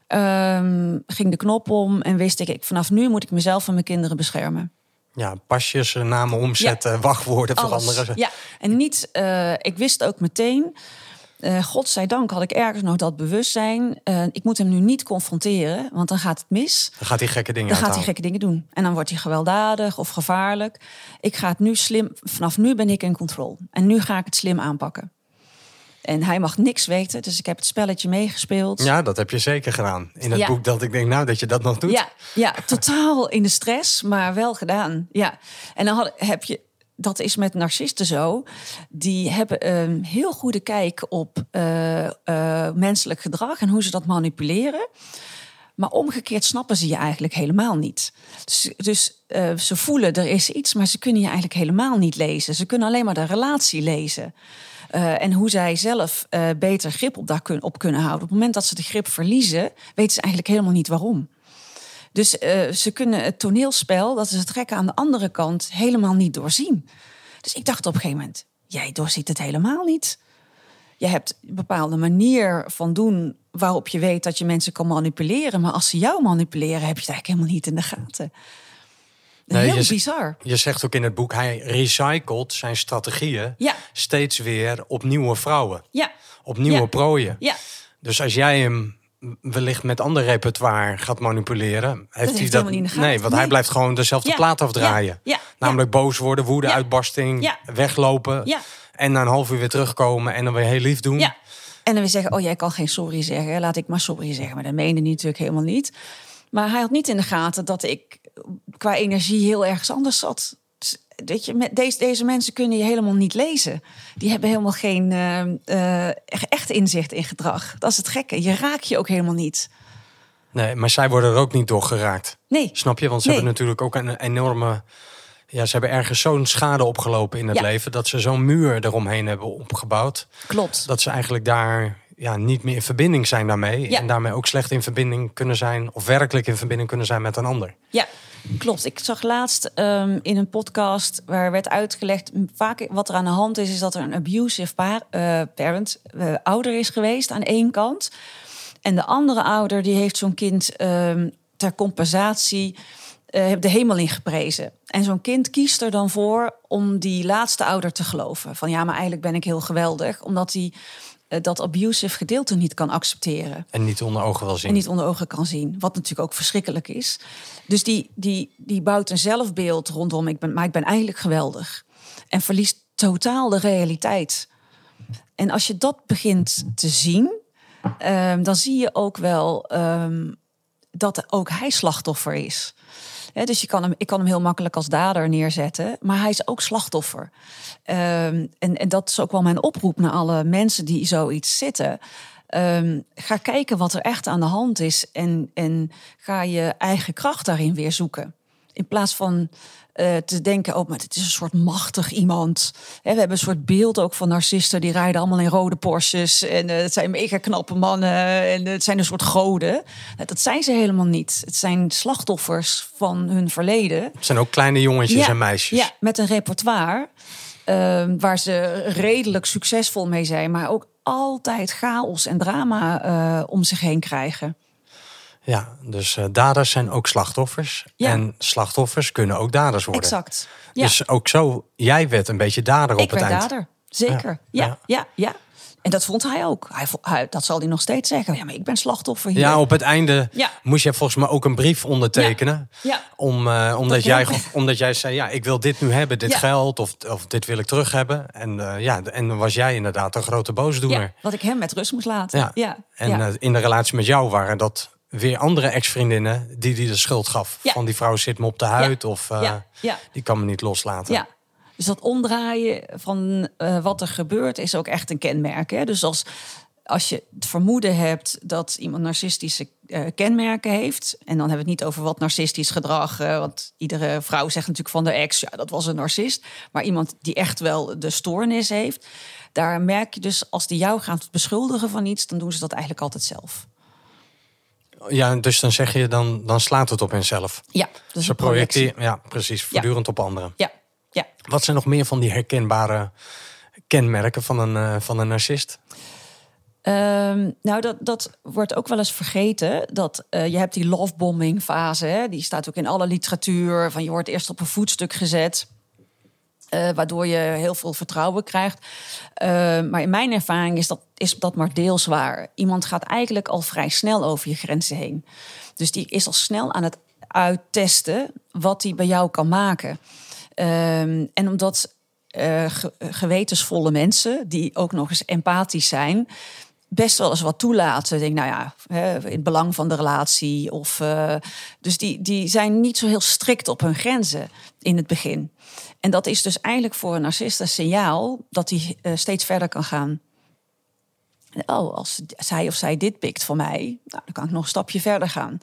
ehm, ging de knop om en wist ik, ik, vanaf nu moet ik mezelf en mijn kinderen beschermen. Ja, pasjes, eh, namen omzetten, wachtwoorden Alles. veranderen. Ja, en niet, eh, ik wist ook meteen, eh godzijdank had ik ergens nog dat bewustzijn. ik moet hem nu niet confronteren, want dan gaat het mis. Dan gaat hij gekke dingen Dan gaat hij gekke dingen doen. En dan wordt hij gewelddadig of gevaarlijk. Ik ga het nu slim, vanaf nu ben ik in control. En nu ga ik het slim aanpakken. En hij mag niks weten, dus ik heb het spelletje meegespeeld. Ja, dat heb je zeker gedaan. In het Ja. boek dat ik denk, nou, dat je dat nog doet. Ja, ja, totaal in de stress, maar wel gedaan. Ja. En dan had, heb je, dat is met narcisten zo. Die hebben een heel goede kijk op eh, eh, menselijk gedrag en hoe ze dat manipuleren. Maar omgekeerd snappen ze je eigenlijk helemaal niet. Dus, dus eh, ze voelen er is iets, maar ze kunnen je eigenlijk helemaal niet lezen. Ze kunnen alleen maar de relatie lezen. Eh, en hoe zij zelf eh, beter grip op, daar kun, op kunnen houden. Op het moment dat ze de grip verliezen, weten ze eigenlijk helemaal niet waarom. Dus eh, ze kunnen het toneelspel, dat is het gekke aan de andere kant, helemaal niet doorzien. Dus ik dacht op een gegeven moment, jij doorziet het helemaal niet. Je hebt een bepaalde manier van doen waarop je weet dat je mensen kan manipuleren. Maar als ze jou manipuleren, heb je het eigenlijk helemaal niet in de gaten. Nee, Heel je bizar. Je zegt ook in het boek, hij recycelt zijn strategieën Ja. steeds weer op nieuwe vrouwen, Ja, op nieuwe Ja. prooien. ja. Dus als jij hem wellicht met ander repertoire gaat manipuleren, heeft hij heeft hij dat helemaal niet in de gaten. Nee, want hij blijft gewoon dezelfde plaat afdraaien. Namelijk boos worden, woede, uitbarsting, weglopen en na een half uur weer terugkomen en dan weer heel lief doen. Ja. En dan weer zeggen, oh jij kan geen sorry zeggen, laat ik maar sorry zeggen. Maar dat meende hij natuurlijk helemaal niet. Maar hij had niet in de gaten dat ik qua energie heel ergens anders zat. Dus, Weet je, met deze, deze mensen kunnen je helemaal niet lezen. Die hebben helemaal geen eh, eh, echt inzicht in gedrag. Dat is het gekke. Je raakt je ook helemaal niet. Nee, maar zij worden er ook niet door geraakt. Nee. Snap je? Want ze Nee. hebben natuurlijk ook een enorme. Ja, ze hebben ergens zo'n schade opgelopen in het Ja. leven dat ze zo'n muur eromheen hebben opgebouwd. Klopt. Dat ze eigenlijk daar ja, niet meer in verbinding zijn daarmee. Ja. En daarmee ook slecht in verbinding kunnen zijn, of werkelijk in verbinding kunnen zijn met een ander. Ja, klopt. Ik zag laatst ehm, in een podcast waar werd uitgelegd... vaak wat er aan de hand is, is dat er een abusive eh, parent, eh, ouder is geweest aan één kant. En de andere ouder die heeft zo'n kind ehm, ter compensatie eh, de hemel ingeprezen. En zo'n kind kiest er dan voor om die laatste ouder te geloven. Van ja, maar eigenlijk ben ik heel geweldig. Omdat eh, dat abusive gedeelte niet kan accepteren En niet onder ogen wil zien. en niet onder ogen kan zien. Wat natuurlijk ook verschrikkelijk is. Dus die, die, die bouwt een zelfbeeld rondom, ik ben, maar ik ben eigenlijk geweldig. En verliest totaal de realiteit. En als je dat begint te zien, ehm, dan zie je ook wel ehm, dat ook hij slachtoffer is. Dus je kan hem, ik kan hem heel makkelijk als dader neerzetten, maar hij is ook slachtoffer. Ehm, en, en dat is ook wel mijn oproep naar alle mensen die zoiets zitten. Ehm, ga kijken wat er echt aan de hand is en, en ga je eigen kracht daarin weer zoeken. In plaats van eh, te denken, oh, maar het is een soort machtig iemand. We hebben een soort beeld ook van narcisten, die rijden allemaal in rode Porsches. En eh, het zijn mega knappe mannen en het zijn een soort goden. Nou, dat zijn ze helemaal niet. Het zijn slachtoffers van hun verleden. Het zijn ook kleine jongetjes en meisjes. Ja, met een repertoire ehm, waar ze redelijk succesvol mee zijn, maar ook altijd chaos en drama eh, om zich heen krijgen. Ja, dus eh, daders zijn ook slachtoffers. Ja. En slachtoffers kunnen ook daders worden. Exact. Ja, Dus ook zo, jij werd een beetje dader op ik het werd eind. dader. Zeker. Ja, Ja, ja. En dat vond hij ook. Hij, dat zal hij nog steeds zeggen. Ja, maar ik ben slachtoffer hier. Ja, op het einde moest je volgens mij ook een brief ondertekenen. Ja. Om, eh, omdat, Dat jij, omdat jij zei, ja, ik wil dit nu hebben, dit geld, of, of dit wil ik terug hebben. En, eh, ja, en dan was jij inderdaad een grote boosdoener. Ja, dat ik hem met rust moest laten. Ja. Ja. En in de relatie met jou waren dat weer andere ex-vriendinnen die die de schuld gaf. Ja. Van die vrouw zit me op de huid of eh, Ja, die kan me niet loslaten. Ja. Dus dat omdraaien van eh, wat er gebeurt is ook echt een kenmerk. Hè? Dus als, als je het vermoeden hebt dat iemand narcistische eh, kenmerken heeft, en dan hebben we het niet over wat narcistisch gedrag, want iedere vrouw zegt natuurlijk van de ex, ja, dat was een narcist, maar iemand die echt wel de stoornis heeft, daar merk je dus als die jou gaan beschuldigen van iets, dan doen ze dat eigenlijk altijd zelf. Ja, dus dan zeg je, dan, dan slaat het op henzelf. Ja, dus Ze projecteren, ja, precies, voortdurend op anderen. Ja, ja. Wat zijn nog meer van die herkenbare kenmerken van een, eh, van een narcist? Ehm, nou, dat, dat wordt ook wel eens vergeten. Dat eh, je hebt die lovebombing fase. Hè? Die staat ook in alle literatuur. Van je wordt eerst op een voetstuk gezet. Eh, waardoor je heel veel vertrouwen krijgt. Eh, maar in mijn ervaring is dat, is dat maar deels waar. Iemand gaat eigenlijk al vrij snel over je grenzen heen. Dus die is al snel aan het uittesten wat hij bij jou kan maken. Ehm, en omdat eh, ge- gewetensvolle mensen, die ook nog eens empathisch zijn, best wel eens wat toelaten. Ik denk, nou ja, hè, in het belang van de relatie. Of, eh, dus die, die zijn niet zo heel strikt op hun grenzen in het begin. En dat is dus eigenlijk voor een narcist een signaal dat hij eh, steeds verder kan gaan. Oh, als zij of zij dit pikt voor mij, nou, dan kan ik nog een stapje verder gaan.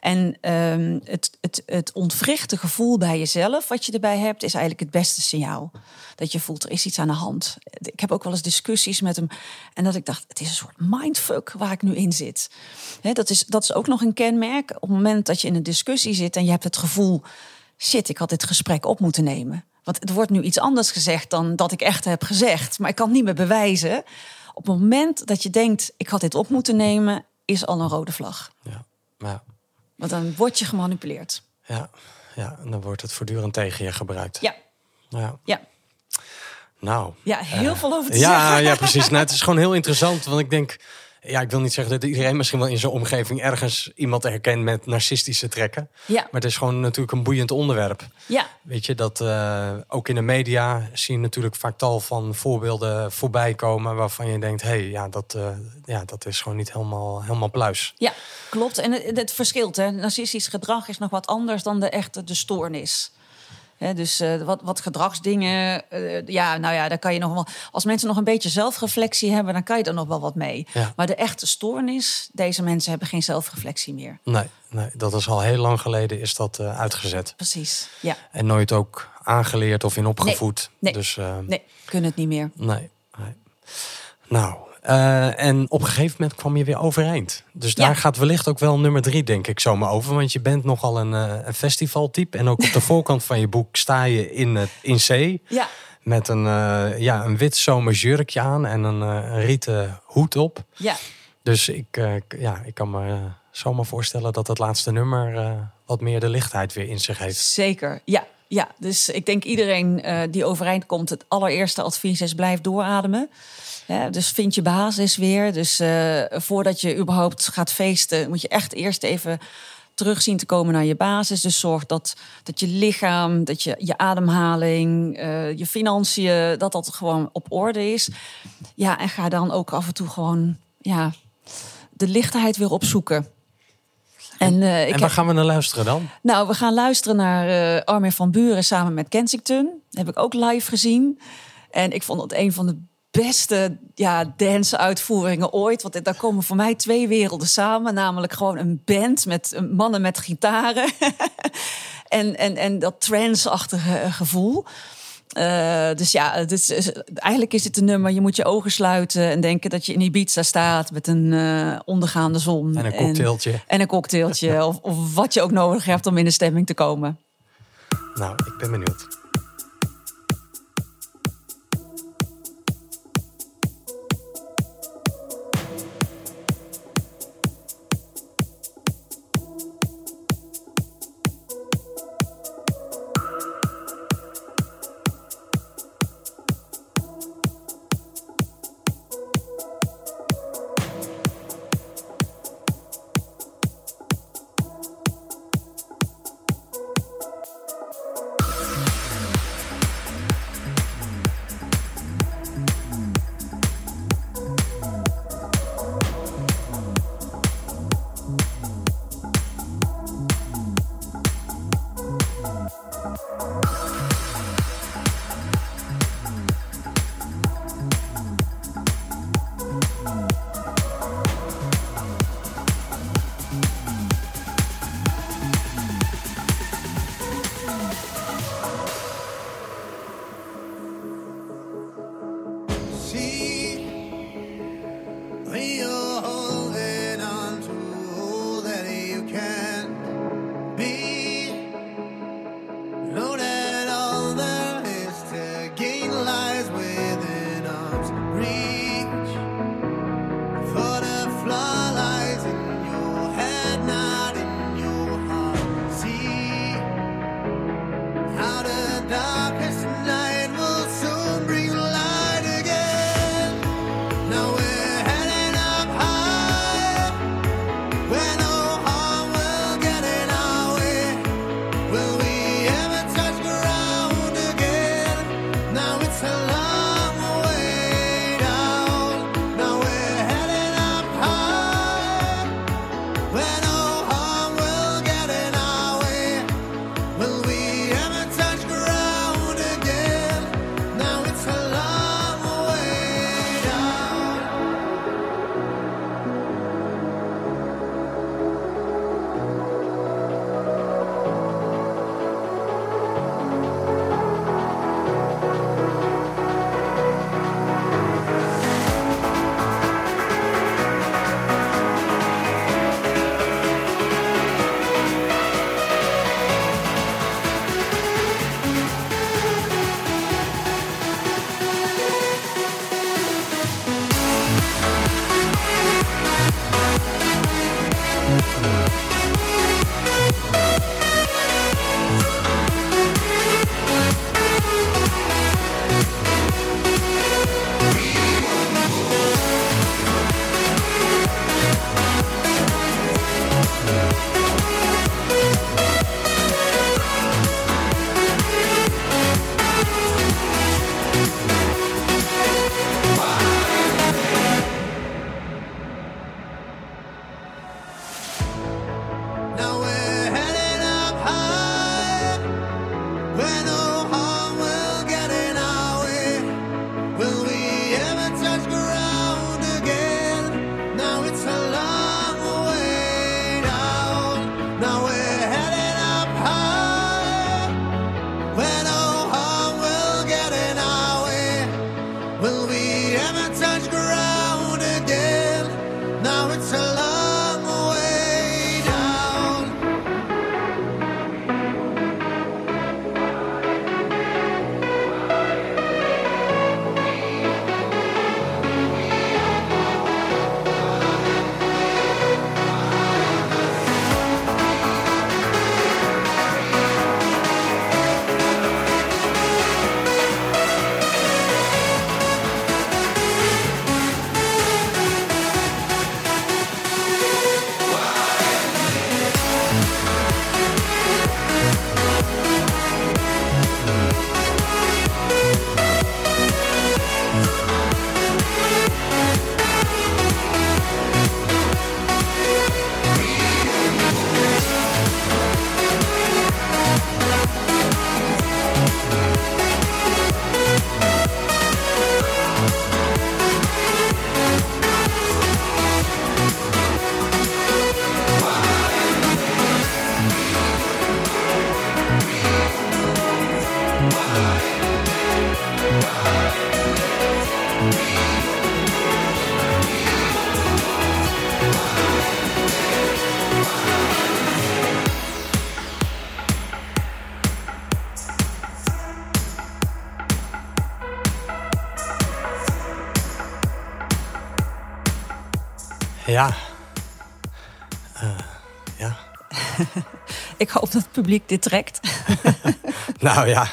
En ehm, het, het, het ontwrichte gevoel bij jezelf, wat je erbij hebt, is eigenlijk het beste signaal. Dat je voelt, er is iets aan de hand. Ik heb ook wel eens discussies met hem. En dat ik dacht, het is een soort mindfuck waar ik nu in zit. Dat, is, dat is ook nog een kenmerk. Op het moment dat je in een discussie zit en je hebt het gevoel... shit, ik had dit gesprek op moeten nemen. Want het wordt nu iets anders gezegd dan dat ik echt heb gezegd. Maar ik kan het niet meer bewijzen. Op het moment dat je denkt, ik had dit op moeten nemen... is al een rode vlag. Ja, ja, Want dan word je gemanipuleerd. ja, ja. En dan wordt het voortdurend tegen je gebruikt. Ja, Ja. ja. Nou, Ja, heel veel over te ja, zeggen. ja, precies. Nou, het is gewoon heel interessant, want ik denk, ja, ik wil niet zeggen dat iedereen misschien wel in zijn omgeving ergens iemand herkent met narcistische trekken. Ja. Maar het is gewoon natuurlijk een boeiend onderwerp. Ja, Weet je, dat eh, ook in de media zie je natuurlijk vaak tal van voorbeelden voorbij komen waarvan je denkt, hé, hey, ja, dat, eh, ja, dat is gewoon niet helemaal, helemaal pluis. ja, klopt. En het, het verschilt. Hè. Narcistisch gedrag is nog wat anders dan de echte de stoornis. Dus eh, wat, wat gedragsdingen, eh, ja, nou ja, daar kan je nog wel. Als mensen nog een beetje zelfreflectie hebben, dan kan je er nog wel wat mee. Ja. Maar de echte stoornis, deze mensen hebben geen zelfreflectie meer. Nee, nee, dat is al heel lang geleden is dat eh, uitgezet. Precies. Ja. En nooit ook aangeleerd of in opgevoed. Nee. Dus Nee, kunnen het niet meer. Nee. nee. Nou, eh, en op een gegeven moment kwam je weer overeind. Dus daar Ja. gaat wellicht ook wel nummer drie, denk ik, zomaar over. Want je bent nogal een, eh, een festivaltype. En ook op de voorkant van je boek sta je in, het in zee. Ja, Met een, eh, ja, een wit zomersjurkje aan en een, eh, een rieten hoed op. ja. Dus ik, eh, ja, ik kan me eh, zomaar voorstellen dat het laatste nummer eh, wat meer de lichtheid weer in zich heeft. Zeker, ja. Ja, dus ik denk iedereen eh, die overeind komt, het allereerste advies is blijf doorademen. Dus vind je basis weer. Dus eh, voordat je überhaupt gaat feesten, moet je echt eerst even terug zien te komen naar je basis. Dus zorg dat, dat je lichaam, dat je, je ademhaling, eh, je financiën, dat dat gewoon op orde is. Ja, en ga dan ook af en toe gewoon ja, de lichtheid weer opzoeken. En, eh, ik en waar heb- gaan we naar luisteren dan? nou, we gaan luisteren naar eh Armin van Buren samen met Kensington. Dat heb ik ook live gezien. En ik vond het een van de beste ja, dance-uitvoeringen ooit. Want daar komen voor mij twee werelden samen. Namelijk gewoon een band met eh, mannen met gitaren. en, en, en dat trance-achtige gevoel. Eh, dus ja, het is, is- eigenlijk is dit een nummer. Je moet je ogen sluiten en denken dat je in Ibiza staat met een eh, ondergaande zon. En een cocktailtje. En een cocktailtje. of, of wat je ook nodig hebt om in de stemming te komen. Nou, ik ben benieuwd. Publiek dit trekt. Nou ja,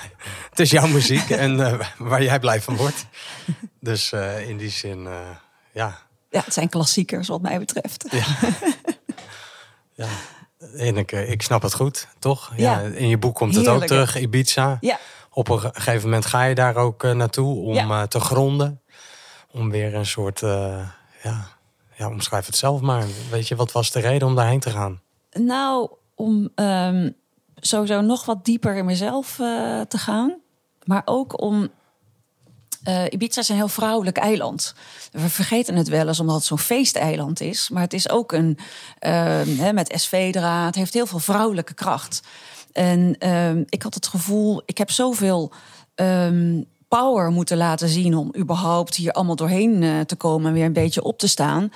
het is jouw muziek en eh, waar jij blij van wordt. Dus eh, in die zin, eh, ja. Ja, het zijn klassiekers wat mij betreft. ja. En ik, ik snap het goed, toch? Ja. In je boek komt het ook terug, Ibiza. Ja, Op een gegeven moment ga je daar ook naartoe om Ja. te gronden. Om weer een soort, ja, ja, omschrijf het zelf maar. Weet je, wat was de reden om daarheen te gaan? nou, om ehm, sowieso nog wat dieper in mezelf eh, te gaan. Maar ook om... eh, Ibiza is een heel vrouwelijk eiland. We vergeten het wel eens omdat het zo'n feesteiland is. Maar het is ook een, ehm, hè, met SV-draad. Het heeft heel veel vrouwelijke kracht. En ehm, ik had het gevoel, ik heb zoveel ehm, power moeten laten zien... om überhaupt hier allemaal doorheen eh, te komen en weer een beetje op te staan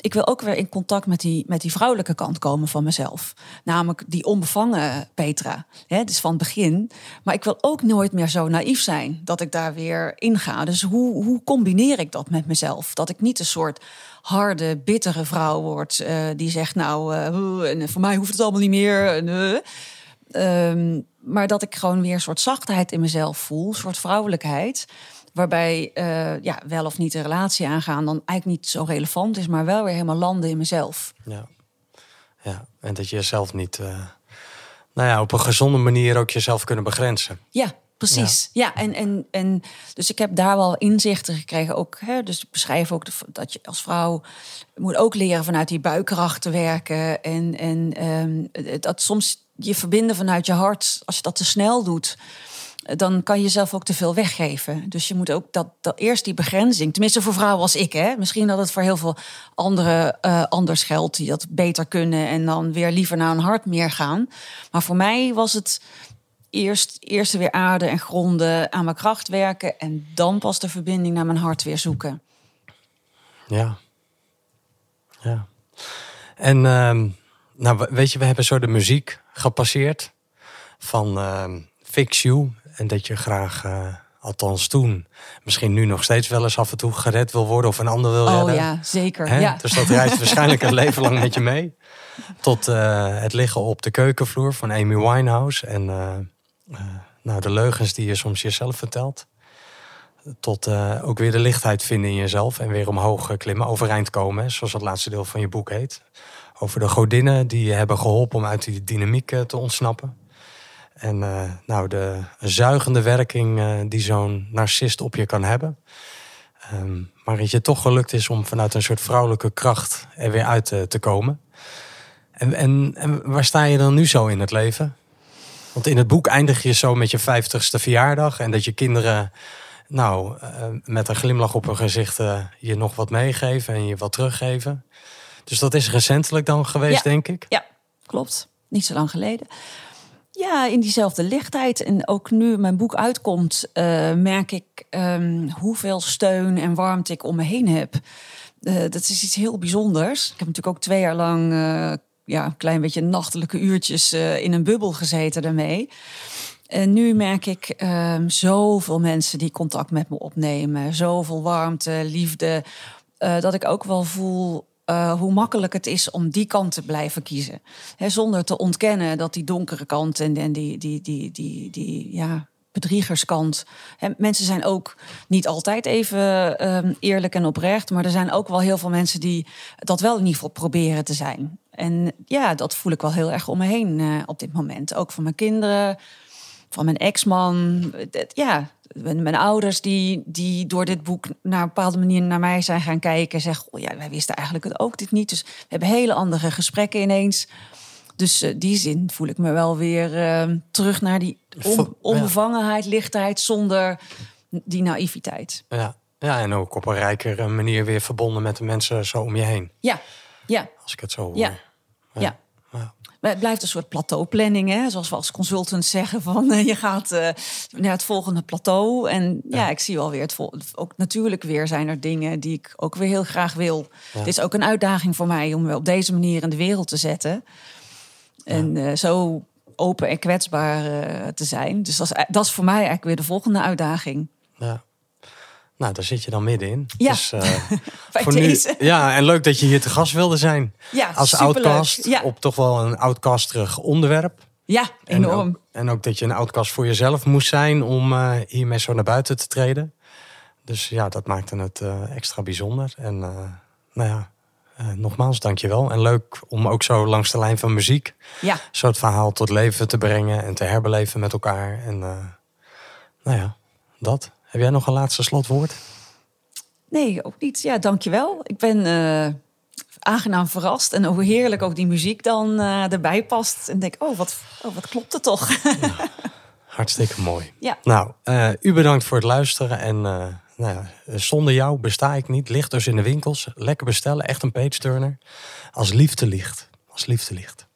ik wil ook weer in contact met die, met die vrouwelijke kant komen van mezelf. Namelijk die onbevangen Petra. Hè, dus van het begin. Maar ik wil ook nooit meer zo naïef zijn dat ik daar weer in ga. Dus hoe, hoe combineer ik dat met mezelf? Dat ik niet een soort harde, bittere vrouw word eh, die zegt: Nou, eh, en voor mij hoeft het allemaal niet meer. Eh. Ehm, maar dat ik gewoon weer een soort zachtheid in mezelf voel, een soort vrouwelijkheid. Waarbij eh, ja, wel of niet een relatie aangaan dan eigenlijk niet zo relevant is, maar wel weer helemaal landen in mezelf. Ja. ja. En dat je jezelf niet, eh, nou ja, op een gezonde manier ook jezelf kunnen begrenzen. Ja, precies. Ja, en, en, en dus ik heb daar wel inzichten gekregen. Ook, hè, dus ik beschrijf ook de- dat je als vrouw moet ook leren vanuit die buikkracht te werken. En, en ehm, dat soms je verbinden vanuit je hart, als je dat te snel doet, dan kan je jezelf ook te veel weggeven. Dus je moet ook dat, dat eerst die begrenzing, tenminste voor vrouwen als ik, hè. Misschien dat het voor heel veel anderen eh, anders geldt die dat beter kunnen en dan weer liever naar een hart meer gaan. Maar voor mij was het eerst, eerst weer aarde en gronden aan mijn kracht werken en dan pas de verbinding naar mijn hart weer zoeken. Ja. Ja. En ehm, nou, we- weet je, we hebben zo de muziek gepasseerd van ehm, Fix You. En dat je graag, eh, althans toen, misschien nu nog steeds wel eens af en toe gered wil worden of een ander wil Oh redden. ja, zeker. Hè? Ja. Dus dat reist waarschijnlijk een leven lang met je mee. Tot eh, het liggen op de keukenvloer van Amy Winehouse. En eh, nou, de leugens die je soms jezelf vertelt. Tot ook weer de lichtheid vinden in jezelf. En weer omhoog klimmen, overeind komen. hè, Zoals het laatste deel van je boek heet. Over de godinnen die je hebben geholpen om uit die dynamiek te ontsnappen. En eh, nou, de zuigende werking eh, die zo'n narcist op je kan hebben. Ehm, maar het je toch gelukt is om vanuit een soort vrouwelijke kracht er weer uit te, te komen. En, en, en waar sta je dan nu zo in het leven? Want in het boek eindig je zo met je vijftigste verjaardag. En dat je kinderen, nou, eh, met een glimlach op hun gezicht eh, je nog wat meegeven en je wat teruggeven. Dus dat is recentelijk dan geweest, Ja. denk ik. Ja, klopt. Niet zo lang geleden. Ja, in diezelfde lichtheid. En ook nu mijn boek uitkomt, eh, merk ik ehm, hoeveel steun en warmte ik om me heen heb. Eh, dat is iets heel bijzonders. Ik heb natuurlijk ook twee jaar lang eh, ja, een klein beetje nachtelijke uurtjes in een bubbel gezeten daarmee. En nu merk ik ehm, zoveel mensen die contact met me opnemen. Zoveel warmte, liefde. dat ik ook wel voel eh, hoe makkelijk het is om die kant te blijven kiezen. Zonder te ontkennen dat die donkere kant en, en die, die, die, die, die ja, bedriegerskant. Mensen zijn ook niet altijd even ehm, eerlijk en oprecht. Maar er zijn ook wel heel veel mensen die dat wel in ieder geval proberen te zijn. En ja, dat voel ik wel heel erg om me heen eh, op dit moment. Ook van mijn kinderen, van mijn ex-man. Ja, mijn, ouders die, die door dit boek naar een bepaalde manier naar mij zijn gaan kijken. Zeggen, oh ja, wij wisten eigenlijk het ook dit niet. Dus we hebben hele andere gesprekken ineens. Dus eh, die zin voel ik me wel weer eh, terug naar die on- onbevangenheid, lichtheid zonder die naïviteit. Ja. ja, en ook op een rijkere manier weer verbonden met de mensen zo om je heen. Ja, ja, Als ik het zo hoor. ja, ja. Ja. Maar het blijft een soort plateauplanning, hè? zoals we als consultants zeggen van eh, je gaat eh, naar het volgende plateau. En ja, ik zie wel weer het vol- ook natuurlijk weer zijn er dingen die ik ook weer heel graag wil. Het is ook een uitdaging voor mij om me op deze manier in de wereld te zetten. En eh, zo open en kwetsbaar te zijn. Dus dat is, dat is voor mij eigenlijk weer de volgende uitdaging. Ja. Nou, daar zit je dan middenin. Ja. Dus, eh, voor nu, ja, en leuk dat je hier te gast wilde zijn. Ja, Als outcast Ja. op toch wel een outcastrig onderwerp. Ja, En enorm. ook, en ook dat je een outcast voor jezelf moest zijn om eh, hiermee zo naar buiten te treden. Dus ja, dat maakte het eh, extra bijzonder. En nou ja, nogmaals, dankjewel. En leuk om ook zo langs de lijn van muziek Ja, zo het verhaal tot leven te brengen en te herbeleven met elkaar. En nou ja, dat. Heb jij nog een laatste slotwoord? nee, ook niet. Ja, dankjewel. Ik ben eh, aangenaam verrast. En hoe heerlijk ook die muziek dan eh, erbij past. En denk, oh wat, oh, wat klopt er toch? Hartstikke mooi. ja. Nou, eh, u bedankt voor het luisteren. En nou ja, zonder jou besta ik niet. Ligt dus in de winkels. Lekker bestellen. Echt een page turner. Als liefde ligt. Als liefde ligt.